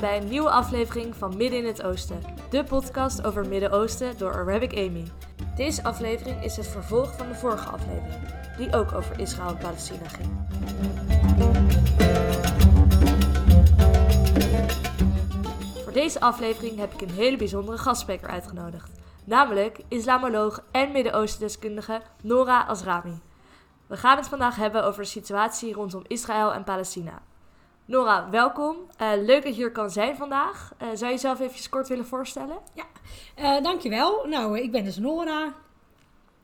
Bij een nieuwe aflevering van Midden in het Oosten, de podcast over Midden-Oosten door Arabic Amy. Deze aflevering is het vervolg van de vorige aflevering, die ook over Israël en Palestina ging. Voor deze aflevering heb ik een hele bijzondere gastspreker uitgenodigd, namelijk islamoloog en Midden-Oosten-deskundige Nora Azrami. We gaan het vandaag hebben over de situatie rondom Israël en Palestina. Nora, welkom. Uh, leuk dat je hier kan zijn vandaag. Uh, zou je jezelf even kort willen voorstellen? Ja, uh, dankjewel. Nou, ik ben dus Nora.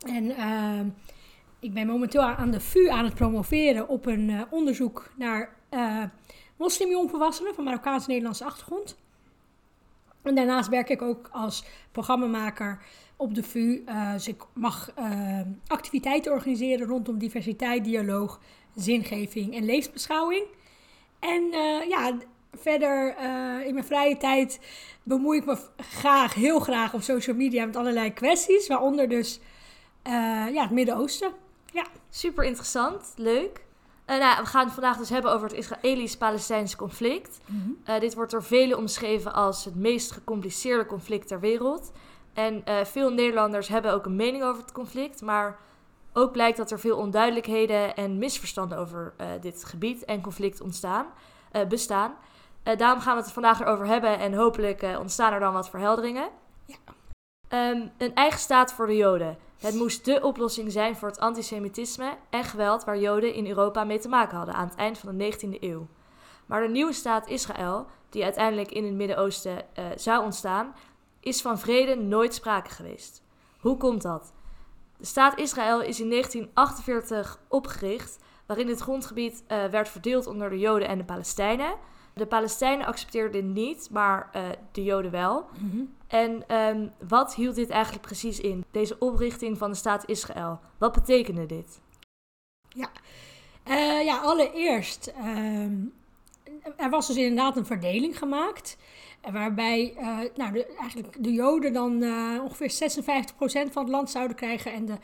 En ehm, ik ben momenteel aan de VU aan het promoveren op een onderzoek naar moslimjongvolwassenen van Marokkaans-Nederlandse achtergrond. En daarnaast werk ik ook als programmamaker op de VU. dus ik mag activiteiten organiseren rondom diversiteit, dialoog, zingeving en levensbeschouwing. En uh, ja, verder uh, in mijn vrije tijd bemoei ik me graag, heel graag op social media met allerlei kwesties. Waaronder dus uh, ja, het Midden-Oosten. Ja. Super interessant, leuk. nou, we gaan het vandaag dus hebben over het Israëlisch-Palestijnse conflict. Mm -hmm. dit wordt door velen omschreven als het meest gecompliceerde conflict ter wereld. En veel Nederlanders hebben ook een mening over het conflict, maar ook blijkt dat er veel onduidelijkheden en misverstanden over uh, dit gebied en conflict ontstaan, uh, bestaan. Uh, daarom gaan we het vandaag erover hebben en hopelijk ontstaan er dan wat verhelderingen. Ja. Um, een eigen staat voor de Joden. Het moest de oplossing zijn voor het antisemitisme en geweld waar Joden in Europa mee te maken hadden aan het eind van de 19e eeuw. Maar de nieuwe staat Israël, die uiteindelijk in het Midden-Oosten zou ontstaan, is van vrede nooit sprake geweest. Hoe komt dat? De staat Israël is in 1948 opgericht, waarin het grondgebied uh, werd verdeeld onder de Joden en de Palestijnen. De Palestijnen accepteerden dit niet, maar uh, de Joden wel. Mm -hmm. En um, wat hield dit eigenlijk precies in, deze oprichting van de staat Israël? Wat betekende dit? Ja, uh, ja allereerst, er was dus inderdaad een verdeling gemaakt. Waarbij uh, nou, de, eigenlijk de Joden dan uh, ongeveer 56% van het land zouden krijgen en de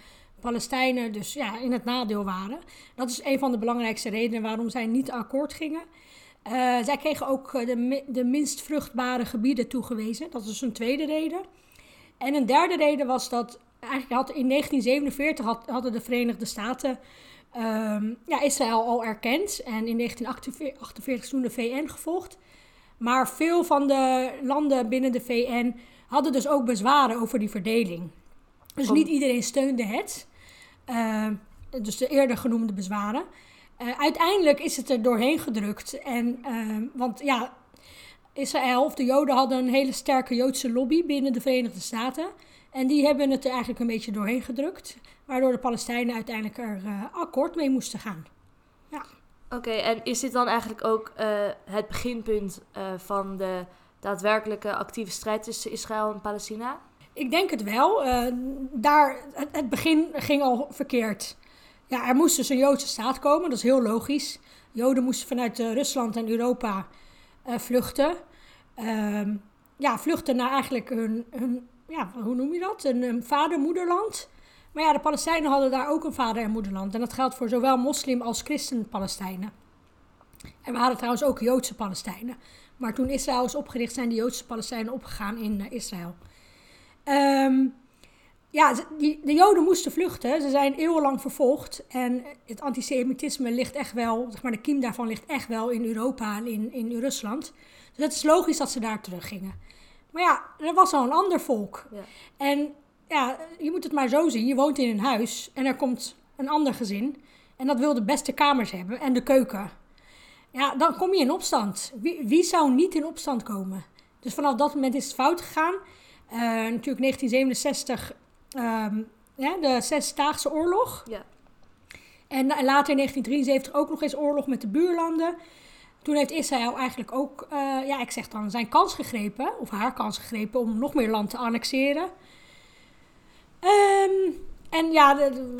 Palestijnen dus ja, in het nadeel waren. Dat is een van de belangrijkste redenen waarom zij niet akkoord gingen. Zij kregen ook de, de minst vruchtbare gebieden toegewezen. Dat is een tweede reden. En een derde reden was dat eigenlijk had, in 1947 had, hadden de Verenigde Staten um, ja, Israël al erkend. En in 1948 toen de VN gevolgd. Maar veel van de landen binnen de VN hadden dus ook bezwaren over die verdeling. Dus niet iedereen steunde het. Uh, dus de eerder genoemde bezwaren. Uh, uiteindelijk is het er doorheen gedrukt. En, uh, want ja, Israël of de Joden hadden een hele sterke Joodse lobby binnen de Verenigde Staten. En die hebben het er eigenlijk een beetje doorheen gedrukt. Waardoor de Palestijnen uiteindelijk er akkoord mee moesten gaan. Ja. Oké, en is dit dan eigenlijk ook uh, het beginpunt uh, van de daadwerkelijke actieve strijd tussen Israël en Palestina? Ik denk het wel. Daar, het, het, begin ging al verkeerd. Ja, er moest dus een Joodse staat komen, dat is heel logisch. Joden moesten vanuit Rusland en Europa vluchten. Ehm, ja, vluchten naar eigenlijk hun, hun ja, hoe noem je dat? Een, een vader-moederland. Maar ja, de Palestijnen hadden daar ook een vader- en moederland. En dat geldt voor zowel moslim als christen-Palestijnen. En we hadden trouwens ook Joodse Palestijnen. Maar toen Israël is opgericht, zijn de Joodse Palestijnen opgegaan in uh, Israël. Um, ja, die, de Joden moesten vluchten. Ze zijn eeuwenlang vervolgd. En het antisemitisme ligt echt wel, zeg maar, de kiem daarvan ligt echt wel in Europa en in, in Rusland. Dus het is logisch dat ze daar teruggingen. Maar ja, er was al een ander volk. Ja. En ja, je moet het maar zo zien. Je woont in een huis en er komt een ander gezin. En dat wil de beste kamers hebben en de keuken. Ja, dan kom je in opstand. Wie, wie zou niet in opstand komen? Dus vanaf dat moment is het fout gegaan. Uh, natuurlijk 1967, um, ja, de Zesdaagse Oorlog. Ja. En later in 1973 ook nog eens oorlog met de buurlanden. Toen heeft Israël eigenlijk ook, uh, ja, ik zeg dan, zijn kans gegrepen, of haar kans gegrepen, om nog meer land te annexeren. Um, en ja,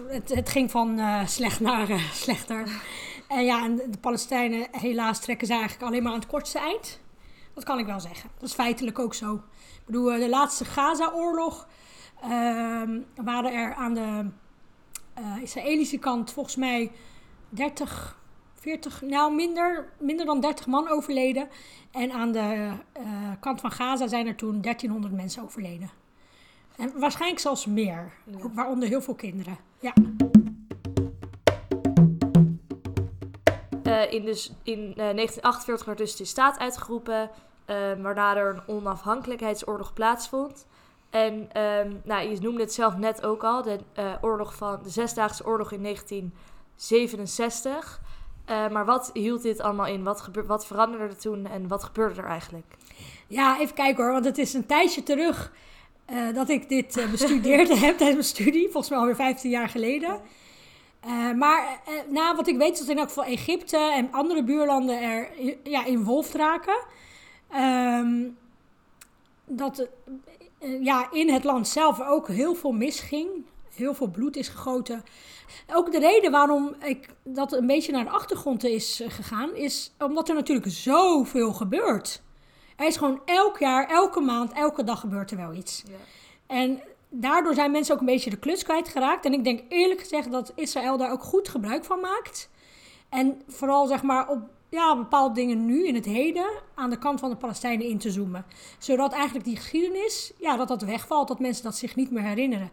het, het, ging van uh, slecht naar uh, slechter. En ja, de Palestijnen helaas trekken ze eigenlijk alleen maar aan het kortste eind. Dat kan ik wel zeggen. Dat is feitelijk ook zo. Ik bedoel, de laatste Gaza-oorlog uh, waren er aan de Israëlische kant volgens mij 30, 40, nou minder, minder dan 30 man overleden. En aan de uh, kant van Gaza zijn er toen 1300 mensen overleden. En waarschijnlijk zelfs meer, ja. waaronder heel veel kinderen. Ja. Uh, in, dus, in uh, 1948 werd dus de staat uitgeroepen, waarna er een onafhankelijkheidsoorlog plaatsvond. En um, nou, je noemde het zelf net ook al, de, oorlog van, de Zesdaagse Oorlog in 1967. Uh, maar wat hield dit allemaal in? Wat, wat veranderde er toen en wat gebeurde er eigenlijk? Ja, even kijken hoor, want het is een tijdje terug uh, dat ik dit uh, bestudeerd heb tijdens mijn studie. Volgens mij alweer 15 jaar geleden. maar na wat ik weet is dat in elk geval Egypte en andere buurlanden er ja, involved raken. Um, dat ja, in het land zelf ook heel veel misging. Heel veel bloed is gegoten. Ook de reden waarom ik dat een beetje naar de achtergrond is eh, gegaan, is omdat er natuurlijk zoveel gebeurt. Er is gewoon elk jaar, elke maand, elke dag gebeurt er wel iets. Ja. En daardoor zijn mensen ook een beetje de klus kwijtgeraakt. En ik denk eerlijk gezegd dat Israël daar ook goed gebruik van maakt. En vooral zeg maar op ja, bepaalde dingen nu in het heden aan de kant van de Palestijnen in te zoomen. Zodat eigenlijk die geschiedenis, ja, dat dat wegvalt, dat mensen dat zich niet meer herinneren.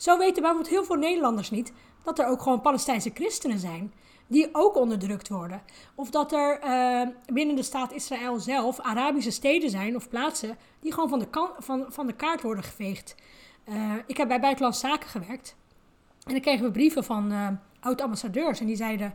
Zo weten bijvoorbeeld heel veel Nederlanders niet dat er ook gewoon Palestijnse christenen zijn die ook onderdrukt worden. Of dat er uh, binnen de staat Israël zelf Arabische steden zijn of plaatsen die gewoon van de, kan van, van de kaart worden geveegd. Uh, ik heb bij Buitenlandse Zaken gewerkt en dan kregen we brieven van uh, oud-ambassadeurs en die zeiden...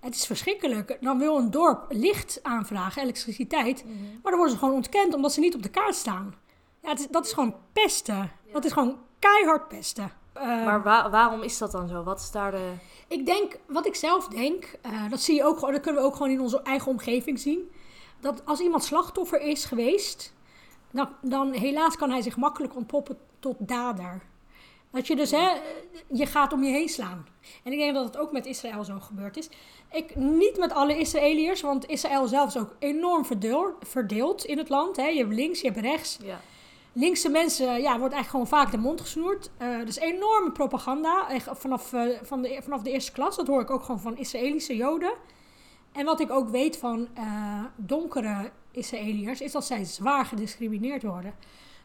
Het is verschrikkelijk. Dan wil een dorp licht aanvragen, elektriciteit. Mm -hmm. Maar dan worden ze gewoon ontkend omdat ze niet op de kaart staan. Ja, is, dat is gewoon pesten. Ja. Dat is gewoon keihard pesten. Uh, maar wa waarom is dat dan zo? Wat is daar de... Ik denk, wat ik zelf denk, uh, dat zie je ook, dat kunnen we ook gewoon in onze eigen omgeving zien. Dat als iemand slachtoffer is geweest, dan, dan helaas kan hij zich makkelijk ontpoppen tot dader. Dat je dus, hè, je gaat om je heen slaan. En ik denk dat het ook met Israël zo gebeurd is. Ik, niet met alle Israëliërs, want Israël zelf is ook enorm verdeeld, verdeeld in het land. Hè. Je hebt links, je hebt rechts. Ja linkse mensen, ja, wordt eigenlijk gewoon vaak de mond gesnoerd. Uh, dus enorme propaganda, vanaf, uh, van de, vanaf de eerste klas. Dat hoor ik ook gewoon van Israëlische joden. En wat ik ook weet van uh, donkere Israëliërs, is dat zij zwaar gediscrimineerd worden.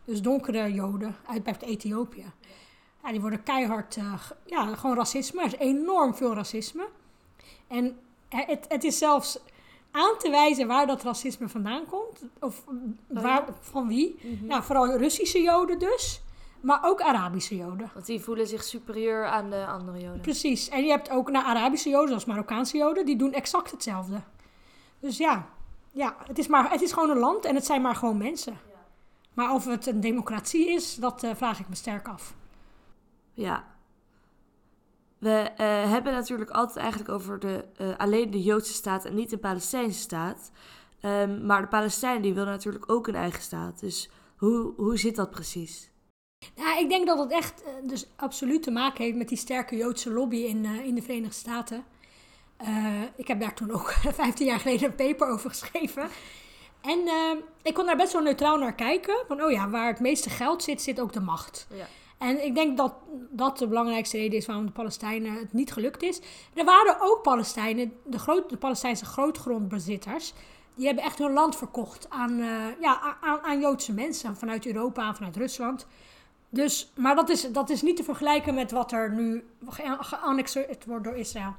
Dus donkere joden uit bijvoorbeeld Ethiopië. Ja, die worden keihard, ja, gewoon racisme. Er is enorm veel racisme. En het, het is zelfs aan te wijzen waar dat racisme vandaan komt. Of waar, van wie. Mm Nou, vooral Russische Joden dus. Maar ook Arabische Joden. Want die voelen zich superieur aan de andere Joden. Precies. En je hebt ook naar nou, Arabische Joden, zoals Marokkaanse Joden, die doen exact hetzelfde. Dus ja, ja het, is maar, het is gewoon een land en het zijn maar gewoon mensen. Ja. Maar of het een democratie is, dat uh, vraag ik me sterk af. Ja, we uh, hebben natuurlijk altijd eigenlijk over de, uh, alleen de Joodse staat en niet de Palestijnse staat. Um, maar de Palestijnen die willen natuurlijk ook een eigen staat. Dus hoe, hoe zit dat precies? Nou, ik denk dat het echt uh, dus absoluut te maken heeft met die sterke Joodse lobby in, in de Verenigde Staten. ik heb daar toen ook 15 jaar geleden een paper over geschreven. En ik kon daar best wel neutraal naar kijken. Van, oh ja, waar het meeste geld zit, zit ook de macht. Ja. En ik denk dat dat de belangrijkste reden is waarom de Palestijnen het niet gelukt is. Er waren ook Palestijnen, de, groot, de Palestijnse grootgrondbezitters, die hebben echt hun land verkocht aan, uh, ja, aan, aan, Joodse mensen vanuit Europa, vanuit Rusland. Dus, maar dat is, dat is niet te vergelijken met wat er nu geannexeerd wordt door Israël.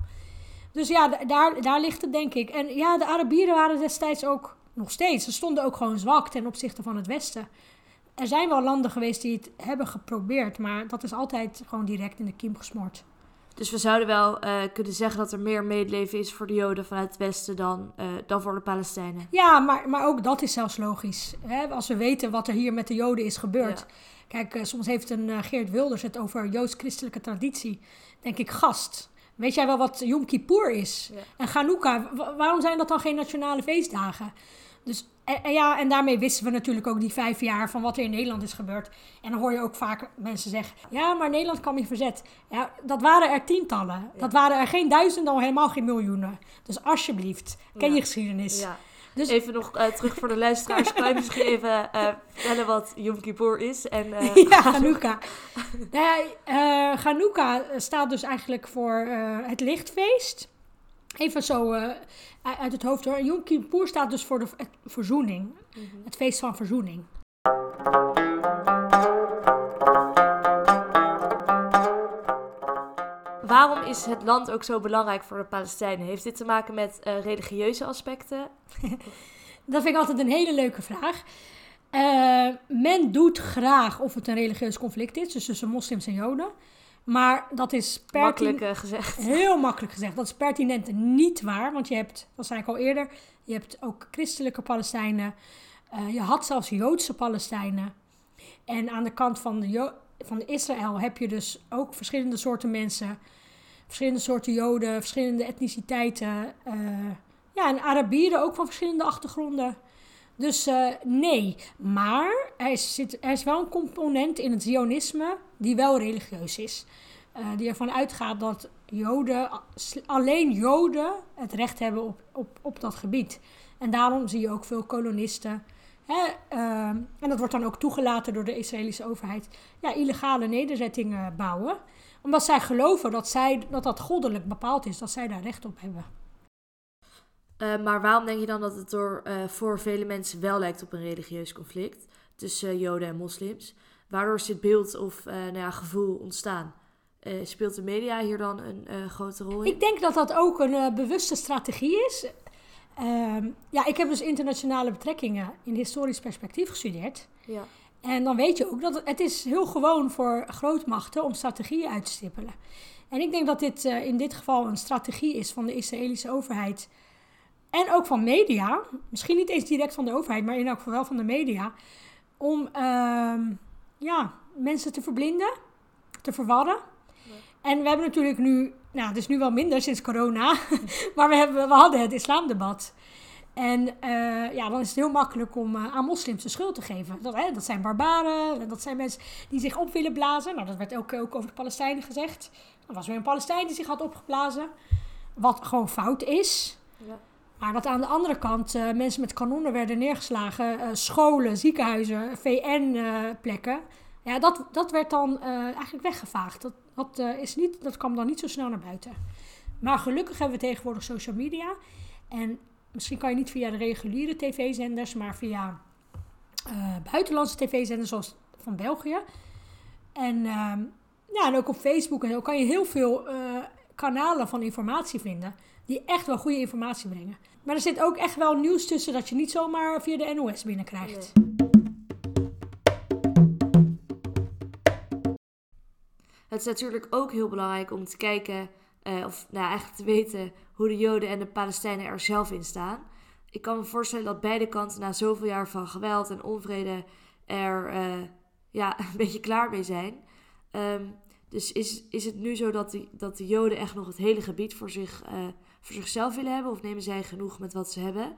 Dus ja, daar, daar ligt het denk ik. En ja, de Arabieren waren destijds ook nog steeds. Ze stonden ook gewoon zwak ten opzichte van het Westen er zijn wel landen geweest die het hebben geprobeerd, maar dat is altijd gewoon direct in de kiem gesmoord. Dus we zouden wel uh, kunnen zeggen dat er meer medeleven is voor de Joden vanuit het Westen dan, uh, dan voor de Palestijnen. Ja, maar, maar ook dat is zelfs logisch. Hè? Als we weten wat er hier met de Joden is gebeurd. Ja. Kijk, uh, soms heeft een Geert Wilders het over joods-christelijke traditie. Denk ik, gast. Weet jij wel wat Yom Kippur is? Ja. En Hanukkah, waarom zijn dat dan geen nationale feestdagen? Dus en, ja, en daarmee wisten we natuurlijk ook die vijf jaar van wat er in Nederland is gebeurd. En dan hoor je ook vaak mensen zeggen: ja, maar Nederland kwam in verzet. Ja, dat waren er tientallen. Dat waren er geen duizenden, al helemaal geen miljoenen. Dus alsjeblieft, ken ja. je geschiedenis. Ja. Dus... Even nog uh, terug voor de luisteraars. kan je misschien even uh, vertellen wat Yom Kippur is? En, uh... ja, Hanukkah. nou ja, Hanukkah staat dus eigenlijk voor het lichtfeest. Even zo uh, uit het hoofd hoor. Yom Kippur staat dus voor de verzoening. Mm -hmm. Het feest van verzoening. Waarom is het land ook zo belangrijk voor de Palestijnen? Heeft dit te maken met uh, religieuze aspecten? dat vind ik altijd een hele leuke vraag. Uh, men doet graag of het een religieus conflict is, dus tussen moslims en joden. Maar dat is makkelijk uh, gezegd. Heel makkelijk gezegd. Dat is pertinent niet waar, want je hebt, dat zei ik al eerder, je hebt ook christelijke Palestijnen. Uh, je had zelfs Joodse Palestijnen. En aan de kant van, de van Israël heb je dus ook verschillende soorten mensen. Verschillende soorten Joden, verschillende etniciteiten. Uh, ja, en Arabieren ook van verschillende achtergronden. Dus uh, nee, maar er, zit, er is wel een component in het Zionisme die wel religieus is. Uh, die ervan uitgaat dat Joden, alleen Joden het recht hebben op, op, op dat gebied. En daarom zie je ook veel kolonisten. Hè, uh, en dat wordt dan ook toegelaten door de Israëlische overheid. Ja, illegale nederzettingen bouwen. Omdat zij geloven dat, zij, dat dat goddelijk bepaald is, dat zij daar recht op hebben. Uh, maar waarom denk je dan dat het door, uh, voor vele mensen wel lijkt op een religieus conflict tussen uh, Joden en moslims? Waardoor is dit beeld of nou ja, gevoel ontstaan? speelt de media hier dan een grote rol in? Ik denk dat dat ook een bewuste strategie is. Ehm, ja, ik heb dus internationale betrekkingen in historisch perspectief gestudeerd. Ja. En dan weet je ook dat het is heel gewoon voor grootmachten om strategieën uit te stippelen. En ik denk dat dit in dit geval een strategie is van de Israëlische overheid en ook van media, misschien niet eens direct van de overheid, maar in elk geval wel van de media, om uh, ja, mensen te verblinden, te verwarren. En we hebben natuurlijk nu, nou het is nu wel minder sinds corona, maar we, hebben, we hadden het islamdebat. En uh, ja, dan is het heel makkelijk om uh, aan moslims de schuld te geven. Dat, hè, dat zijn barbaren, dat zijn mensen die zich op willen blazen. Nou, dat werd ook, ook over de Palestijnen gezegd. Er was weer een Palestijn die zich had opgeblazen. Wat gewoon fout is. Ja. Maar dat aan de andere kant uh, mensen met kanonnen werden neergeslagen, uh, scholen, ziekenhuizen, VN-plekken. Ja, dat, dat werd dan eh, eigenlijk weggevaagd. Dat, dat, is niet, dat kwam dan niet zo snel naar buiten. Maar gelukkig hebben we tegenwoordig social media. En misschien kan je niet via de reguliere tv-zenders, maar via buitenlandse tv-zenders zoals van België. En, ehm, ja, en ook op Facebook en zo kan je heel veel kanalen van informatie vinden die echt wel goede informatie brengen. Maar er zit ook echt wel nieuws tussen dat je niet zomaar via de NOS binnenkrijgt. Het is natuurlijk ook heel belangrijk om te kijken, uh, of nou eigenlijk te weten, hoe de Joden en de Palestijnen er zelf in staan. Ik kan me voorstellen dat beide kanten na zoveel jaar van geweld en onvrede er uh, ja, een beetje klaar mee zijn. Um, dus is, is het nu zo dat, die, dat de Joden echt nog het hele gebied voor, zich, uh, voor zichzelf willen hebben? Of nemen zij genoeg met wat ze hebben?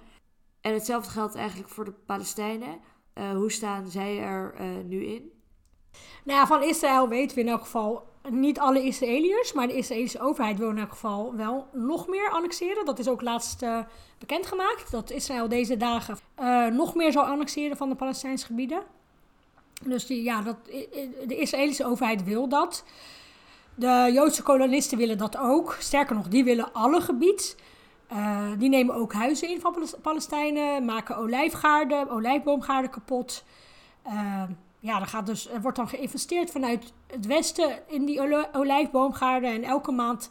En hetzelfde geldt eigenlijk voor de Palestijnen. Uh, hoe staan zij er uh, nu in? Nou ja, van Israël weten we in elk geval niet alle Israëliërs, maar de Israëlische overheid wil in elk geval wel nog meer annexeren. Dat is ook laatst uh, bekendgemaakt, dat Israël deze dagen nog meer zal annexeren van de Palestijnse gebieden. Dus die, ja, dat, de Israëlische overheid wil dat. De Joodse kolonisten willen dat ook. Sterker nog, die willen alle gebied. Uh, die nemen ook huizen in van Palestijnen, maken olijfgaarden, olijfboomgaarden kapot. Uh, ja, er, gaat dus, er wordt dan geïnvesteerd vanuit het westen in die olijfboomgaarden. En elke maand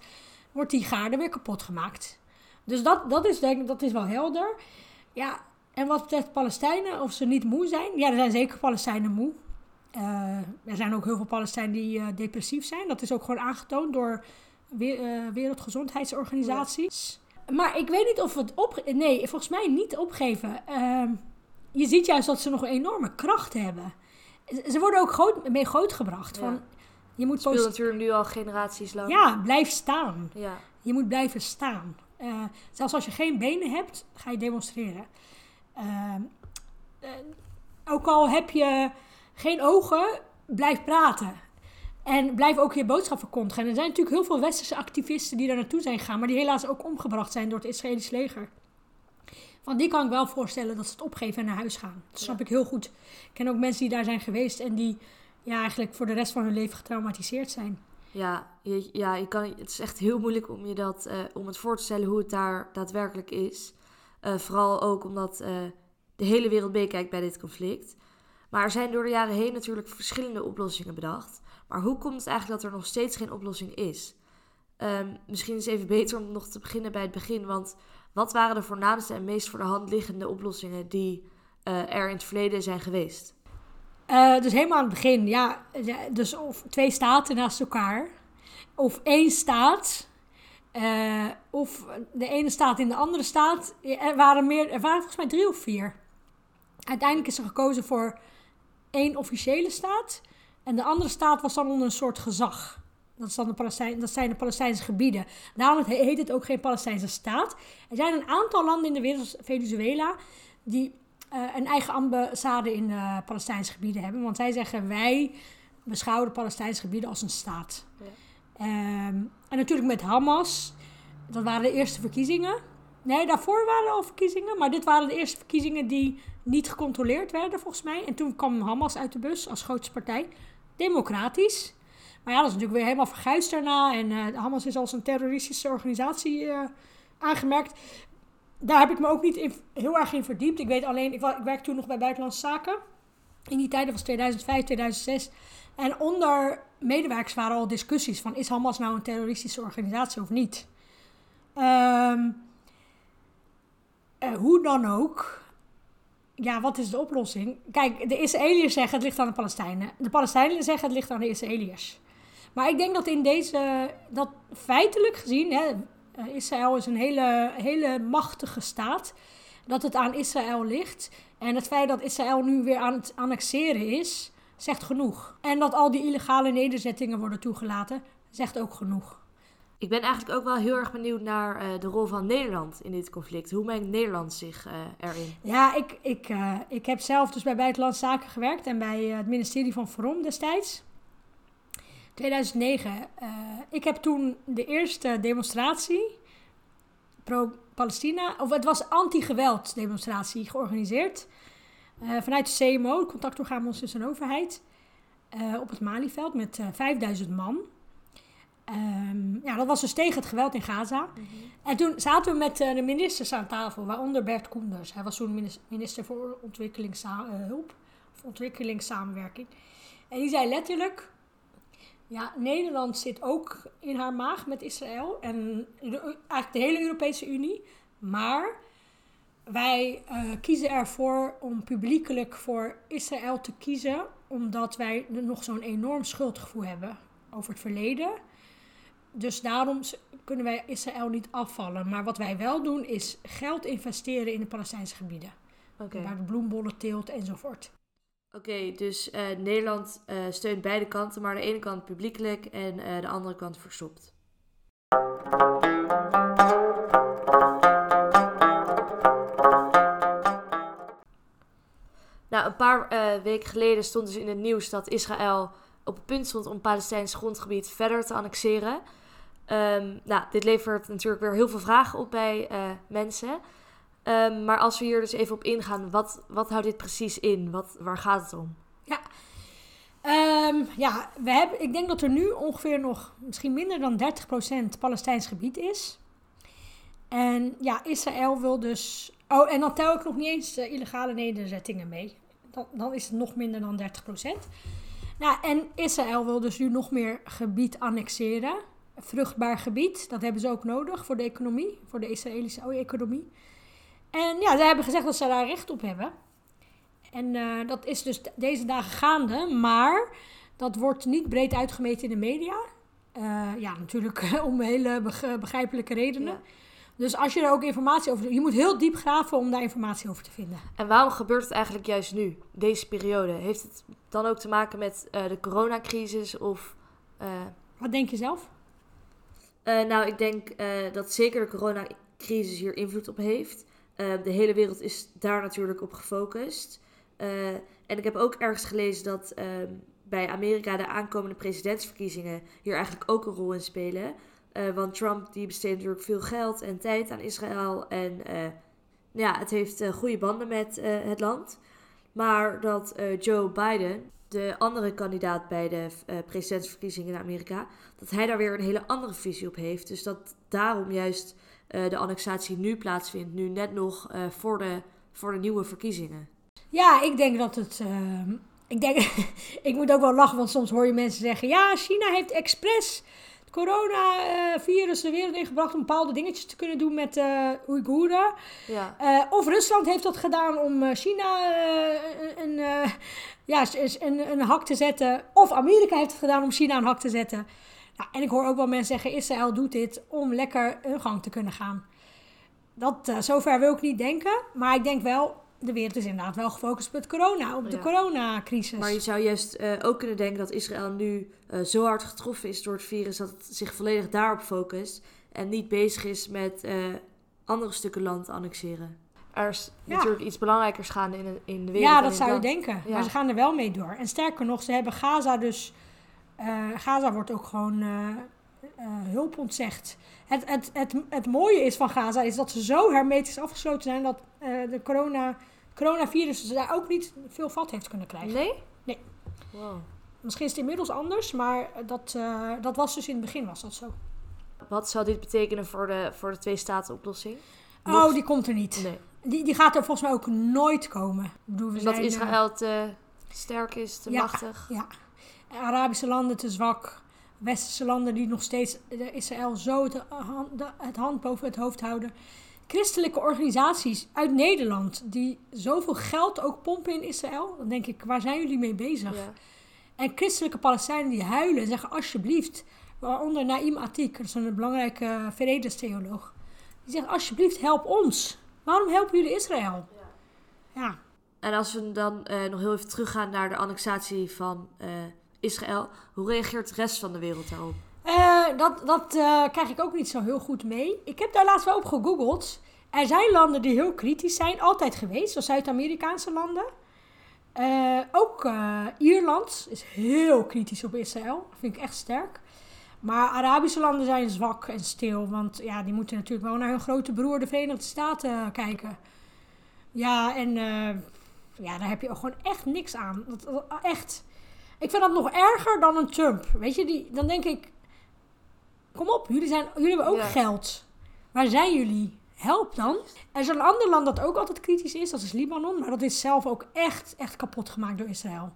wordt die gaarde weer kapot gemaakt. Dus dat, dat, is, denk ik, dat is wel helder. Ja, en wat betreft Palestijnen, of ze niet moe zijn. Ja, er zijn zeker Palestijnen moe. Uh, er zijn ook heel veel Palestijnen die uh, depressief zijn. Dat is ook gewoon aangetoond door we uh, wereldgezondheidsorganisaties. Ja. Maar ik weet niet of we het op... Nee, volgens mij niet opgeven. Ehm, je ziet juist dat ze nog een enorme kracht hebben. Ze worden ook groot, mee grootgebracht. Ja. Van, je moet speelt natuurlijk nu al generaties lang. Ja, blijf staan. Ja. Je moet blijven staan. zelfs als je geen benen hebt, ga je demonstreren. Uh, uh, ook al heb je geen ogen, blijf praten. En blijf ook je boodschap verkondigen. En er zijn natuurlijk heel veel westerse activisten die daar naartoe zijn gegaan, maar die helaas ook omgebracht zijn door het Israëlisch leger. Van die kan ik wel voorstellen dat ze het opgeven en naar huis gaan. Dat snap ik heel goed. Ik ken ook mensen die daar zijn geweest en die ja, eigenlijk voor de rest van hun leven getraumatiseerd zijn. Ja, je, ja je kan, het is echt heel moeilijk om, je dat, uh, om het voor te stellen hoe het daar daadwerkelijk is. Uh, vooral ook omdat uh, de hele wereld meekijkt bij dit conflict. Maar er zijn door de jaren heen natuurlijk verschillende oplossingen bedacht. Maar hoe komt het eigenlijk dat er nog steeds geen oplossing is? Um, misschien is het even beter om nog te beginnen bij het begin. Want wat waren de voornaamste en meest voor de hand liggende oplossingen die er in het verleden zijn geweest? Uh, dus helemaal aan het begin, ja. Dus of twee staten naast elkaar. Of één staat. Uh, of de ene staat in de andere staat. Er waren, meer, er waren volgens mij drie of vier. Uiteindelijk is er gekozen voor één officiële staat. En de andere staat was dan onder een soort gezag. Dat, is dan de Palestijn, dat zijn de Palestijnse gebieden. Daarom heet het ook geen Palestijnse staat. Er zijn een aantal landen in de wereld, Venezuela, die uh, een eigen ambassade in de Palestijnse gebieden hebben. Want zij zeggen wij beschouwen de Palestijnse gebieden als een staat. Ja. Um, en natuurlijk met Hamas. Dat waren de eerste verkiezingen. Nee, daarvoor waren er al verkiezingen. Maar dit waren de eerste verkiezingen die niet gecontroleerd werden, volgens mij. En toen kwam Hamas uit de bus als grootste partij. Democratisch. Maar ja, dat is natuurlijk weer helemaal verguisd daarna. En uh, Hamas is als een terroristische organisatie uh, aangemerkt daar heb ik me ook niet heel erg in verdiept. Ik weet alleen, ik, ik werkte toen nog bij Buitenlandse Zaken. In die tijden was 2005, 2006. En onder medewerkers waren al discussies van... is Hamas nou een terroristische organisatie of niet? Um, hoe dan ook... Ja, wat is de oplossing? Kijk, de Israëliërs zeggen het ligt aan de Palestijnen. De Palestijnen zeggen het ligt aan de Israëliërs. Maar ik denk dat in deze... dat feitelijk gezien... Hè, uh, Israël is een hele, hele machtige staat. Dat het aan Israël ligt. En het feit dat Israël nu weer aan het annexeren is, zegt genoeg. En dat al die illegale nederzettingen worden toegelaten, zegt ook genoeg. Ik ben eigenlijk ook wel heel erg benieuwd naar uh, de rol van Nederland in dit conflict. Hoe mengt Nederland zich uh, erin? Ja, ik, ik, uh, ik heb zelf dus bij Buitenlandse Zaken gewerkt en bij het ministerie van Verom destijds. 2009. Uh, ik heb toen de eerste demonstratie pro-Palestina, of het was anti-geweld demonstratie georganiseerd. Vanuit de CMO, het contactorgaan van een overheid, op het Malieveld met 5000 man. Um, ja, dat was dus tegen het geweld in Gaza. Mm -hmm. En toen zaten we met de ministers aan tafel, waaronder Bert Koenders. Hij was toen minister voor ontwikkelingshulp, of ontwikkelingssamenwerking. En die zei letterlijk, ja, Nederland zit ook in haar maag met Israël en eigenlijk de hele Europese Unie. Maar wij uh, kiezen ervoor om publiekelijk voor Israël te kiezen, omdat wij nog zo'n enorm schuldgevoel hebben over het verleden. Dus daarom kunnen wij Israël niet afvallen. Maar wat wij wel doen is geld investeren in de Palestijnse gebieden. Okay. Waar de bloembollen teelt enzovoort. Oké, dus uh, Nederland uh, steunt beide kanten, maar de ene kant publiekelijk en uh, de andere kant verstopt. Nou, een paar weken geleden stond dus in het nieuws dat Israël op het punt stond om Palestijns grondgebied verder te annexeren. Um, nou, dit levert natuurlijk weer heel veel vragen op bij mensen. Um, maar als we hier dus even op ingaan, wat, wat houdt dit precies in? Wat, waar gaat het om? Ja, um, ja we hebben, ik denk dat er nu ongeveer nog misschien minder dan 30% Palestijns gebied is. En ja, Israël wil dus. Oh, en dan tel ik nog niet eens uh, illegale nederzettingen mee. Dan, dan is het nog minder dan 30%. Nou, en Israël wil dus nu nog meer gebied annexeren. Vruchtbaar gebied, dat hebben ze ook nodig voor de economie, voor de Israëlische economie. En ja, ze hebben gezegd dat ze daar recht op hebben. En uh, dat is dus deze dagen gaande, maar dat wordt niet breed uitgemeten in de media. Uh, ja, natuurlijk om hele begrijpelijke redenen. Ja. Dus als je er ook informatie over... Je moet heel diep graven om daar informatie over te vinden. En waarom gebeurt het eigenlijk juist nu, deze periode? Heeft het dan ook te maken met uh, de coronacrisis of... Wat denk je zelf? Nou, ik denk dat zeker de coronacrisis hier invloed op heeft. Uh, de hele wereld is daar natuurlijk op gefocust. En ik heb ook ergens gelezen dat uh, bij Amerika de aankomende presidentsverkiezingen hier eigenlijk ook een rol in spelen. Eh, want Trump die besteedt natuurlijk veel geld en tijd aan Israël. En ja, het heeft goede banden met het land. Maar dat eh, Joe Biden, de andere kandidaat bij de eh, presidentsverkiezingen in Amerika, dat hij daar weer een hele andere visie op heeft. Dus dat daarom juist eh, de annexatie nu plaatsvindt, nu net nog voor, de, voor de nieuwe verkiezingen. Ja, ik denk dat het. ehm, ik, denk, ik moet ook wel lachen, want soms hoor je mensen zeggen: ja, China heeft expres coronavirus de wereld ingebracht om bepaalde dingetjes te kunnen doen met eh Oeigoeren. Ja. Eh, of Rusland heeft dat gedaan om eh, China een, ja, een, een hak te zetten. Of Amerika heeft het gedaan om China een hak te zetten. Nou, en ik hoor ook wel mensen zeggen: Israël doet dit om lekker hun gang te kunnen gaan. Dat, zover wil ik niet denken. Maar ik denk wel, de wereld is inderdaad wel gefocust op het corona, op de Ja. coronacrisis. Maar je zou juist eh, ook kunnen denken dat Israël nu eh, zo hard getroffen is door het virus dat het zich volledig daarop focust en niet bezig is met eh, andere stukken land te annexeren. Er is Ja. natuurlijk iets belangrijkers gaande in de, in de wereld. Ja, dat zou je denken. Ja. Maar ze gaan er wel mee door. En sterker nog, ze hebben Gaza dus... eh, Gaza wordt ook gewoon hulp ontzegd. Het, het, het, het mooie is van Gaza is dat ze zo hermetisch afgesloten zijn... dat eh, de corona, coronavirus daar ook niet veel vat heeft kunnen krijgen. Nee? Nee. Wow. Misschien is het inmiddels anders, maar dat, eh, dat was dus in het begin was dat zo. Wat zou dit betekenen voor de, voor de twee-staten-oplossing? Oh, die komt er niet. Nee. Die, die gaat er volgens mij ook nooit komen. Bedoel, eh, Israël te sterk is, te Ja. machtig. Ja, Arabische landen te zwak. Westerse landen die nog steeds Israël zo het, het hand boven het hoofd houden. Christelijke organisaties uit Nederland die zoveel geld ook pompen in Israël. Dan denk ik, waar zijn jullie mee bezig? Ja. En christelijke Palestijnen die huilen en zeggen alsjeblieft, waaronder Naim Atik, dat is een belangrijke vredestheoloog. Die zegt alsjeblieft help ons. Waarom helpen jullie Israël? Ja, En als we dan eh, nog heel even teruggaan naar de annexatie van eh, Israël, hoe reageert de rest van de wereld daarop? Eh, dat dat eh, krijg ik ook niet zo heel goed mee. Ik heb daar laatst wel op gegoogeld. Er zijn landen die heel kritisch zijn, altijd geweest, zoals Zuid-Amerikaanse landen. Eh, ook Ierland is heel kritisch op Israël. Dat vind ik echt sterk. Maar Arabische landen zijn zwak en stil, want ja, die moeten natuurlijk wel naar hun grote broer, de Verenigde Staten, kijken. Ja, en ja, daar heb je ook gewoon echt niks aan. Dat- echt. Ik vind dat nog erger dan een Trump. Weet je, die, dan denk ik, kom op, jullie, zijn, jullie hebben ook Ja. geld. Waar zijn jullie? Help dan. Er is een ander land dat ook altijd kritisch is, dat is Libanon. Maar dat is zelf ook echt, echt kapot gemaakt door Israël.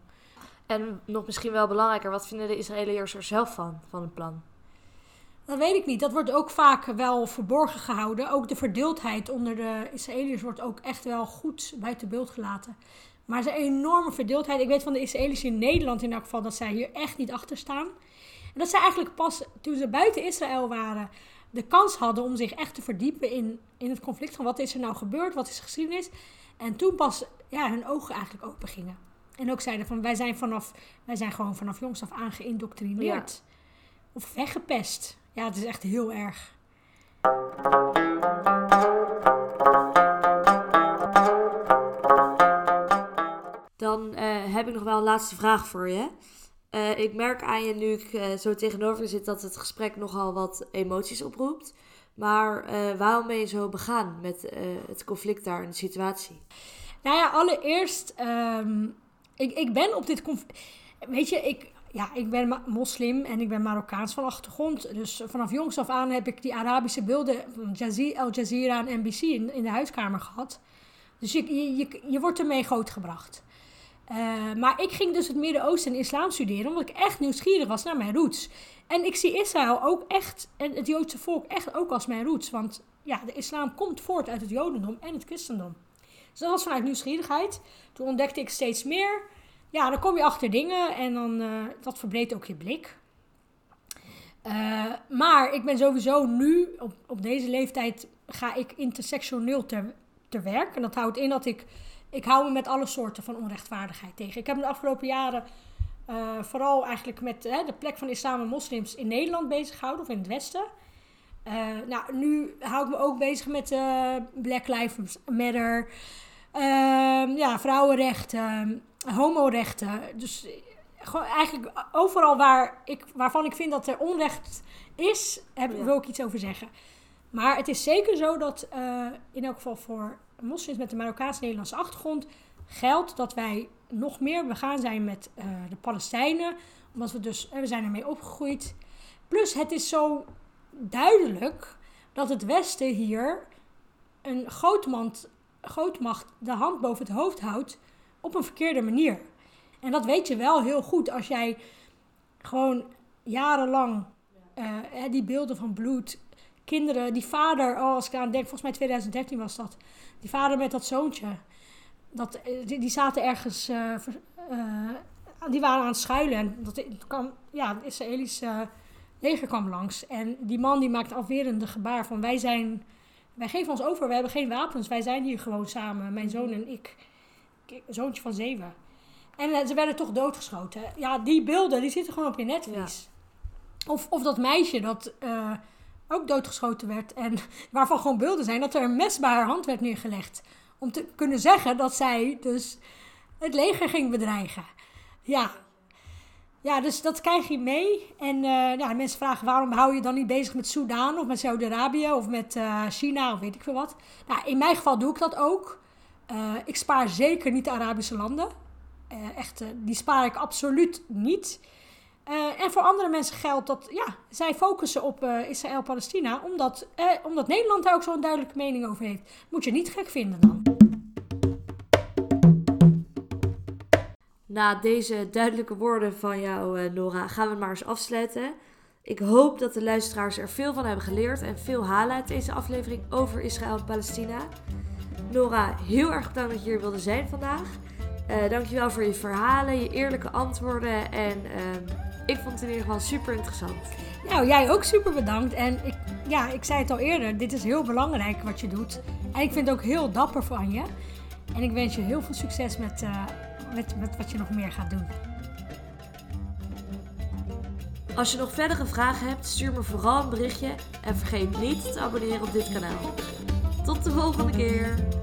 En nog misschien wel belangrijker, wat vinden de Israëliërs er zelf van, van het plan? Dat weet ik niet. Dat wordt ook vaak wel verborgen gehouden. Ook de verdeeldheid onder de Israëliërs wordt ook echt wel goed buiten beeld gelaten. Maar er is een enorme verdeeldheid. Ik weet van de Israëliërs in Nederland in elk geval dat zij hier echt niet achter staan. En dat zij eigenlijk pas toen ze buiten Israël waren de kans hadden om zich echt te verdiepen in, in het conflict. Van wat is er nou gebeurd? Wat is de geschiedenis? En toen pas ja, hun ogen eigenlijk open gingen. En ook zeiden van wij zijn, vanaf, wij zijn gewoon vanaf jongs af aan geïndoctrineerd. Of weggepest. Ja, het is echt heel erg. Dan eh, heb ik nog wel een laatste vraag voor je. Eh, ik merk aan je nu ik eh, zo tegenover zit dat het gesprek nogal wat emoties oproept. Maar waarom ben je zo begaan met het conflict daar en de situatie? Nou ja, allereerst, ehm, ik, ik ben op dit conflict. Weet je, ik, ja, ik ben moslim en ik ben Marokkaans van achtergrond. Dus vanaf jongs af aan heb ik die Arabische beelden van Al Jazeera en NBC in, in de huiskamer gehad. Dus je, je, je, je wordt ermee grootgebracht. Eh, maar ik ging dus het Midden-Oosten en islam studeren, omdat ik echt nieuwsgierig was naar mijn roots. En ik zie Israël ook echt, en het Joodse volk echt ook als mijn roots. Want ja, de islam komt voort uit het Jodendom en het christendom. Dus dat was vanuit nieuwsgierigheid. Toen ontdekte ik steeds meer. Ja, dan kom je achter dingen en dan, eh, dat verbreedt ook je blik. Eh, maar ik ben sowieso nu, op, op deze leeftijd, ga ik intersectioneel te, te werk. En dat houdt in dat ik, ik hou me met alle soorten van onrechtvaardigheid tegen. Ik heb me de afgelopen jaren eh, vooral eigenlijk met eh, de plek van islam en moslims in Nederland bezig gehouden, of in het Westen. Eh, nou, nu hou ik me ook bezig met eh, Black Lives Matter, ehm, ja, vrouwenrechten, homorechten. Dus gewoon eigenlijk overal waar ik, waarvan ik vind dat er onrecht is, heb, Ja. wil ik iets over zeggen. Maar het is zeker zo dat, in elk geval voor moslims met een Marokkaans-Nederlandse achtergrond, geldt dat wij nog meer begaan zijn met uh, de Palestijnen. Omdat we dus, we zijn ermee opgegroeid. Plus het is zo duidelijk dat het Westen hier een grootmand, grootmacht de hand boven het hoofd houdt op een verkeerde manier. En dat weet je wel heel goed als jij gewoon jarenlang uh, die beelden van bloed, kinderen, die vader, oh, als ik aan denk, volgens mij 2013 was dat, die vader met dat zoontje, dat, eh, die, die zaten ergens, uh, uh, die waren aan het schuilen en dat kwam, ja, het Israëlische leger kwam langs en die man die maakte afwerende gebaar van wij zijn, wij geven ons over, we hebben geen wapens, wij zijn hier gewoon samen, mijn zoon en ik, zoontje van zeven. En ze werden toch doodgeschoten. Ja, die beelden die zitten gewoon op je netvlies. Of, of dat meisje dat uh, ook doodgeschoten werd. En waarvan gewoon beelden zijn dat er een mes bij haar hand werd neergelegd. Om te kunnen zeggen dat zij dus het leger ging bedreigen. Ja. Ja, dus dat krijg je mee. En uh, ja, mensen vragen waarom hou je dan niet bezig met Soudaan of met Saudi-Arabië of met uh, China of weet ik veel wat. Nou, in mijn geval doe ik dat ook. ik spaar zeker niet de Arabische landen. echt, die spaar ik absoluut niet. Uh, en voor andere mensen geldt dat ja, zij focussen op uh, Israël-Palestina, omdat, uh, omdat Nederland daar ook zo'n duidelijke mening over heeft. Moet je niet gek vinden dan. Na deze duidelijke woorden van jou, Nora, gaan we maar eens afsluiten. Ik hoop dat de luisteraars er veel van hebben geleerd en veel halen uit deze aflevering over Israël en Palestina. Nora, heel erg bedankt dat je hier wilde zijn vandaag. Uh, dankjewel voor je verhalen, je eerlijke antwoorden en ehm, ik vond het in ieder geval super interessant. Nou, jij ook super bedankt. En ik, ja, ik zei het al eerder, dit is heel belangrijk wat je doet. En ik vind het ook heel dapper van je. En ik wens je heel veel succes met, uh, met, met wat je nog meer gaat doen. Als je nog verdere vragen hebt, stuur me vooral een berichtje en vergeet niet te abonneren op dit kanaal. Tot de volgende keer!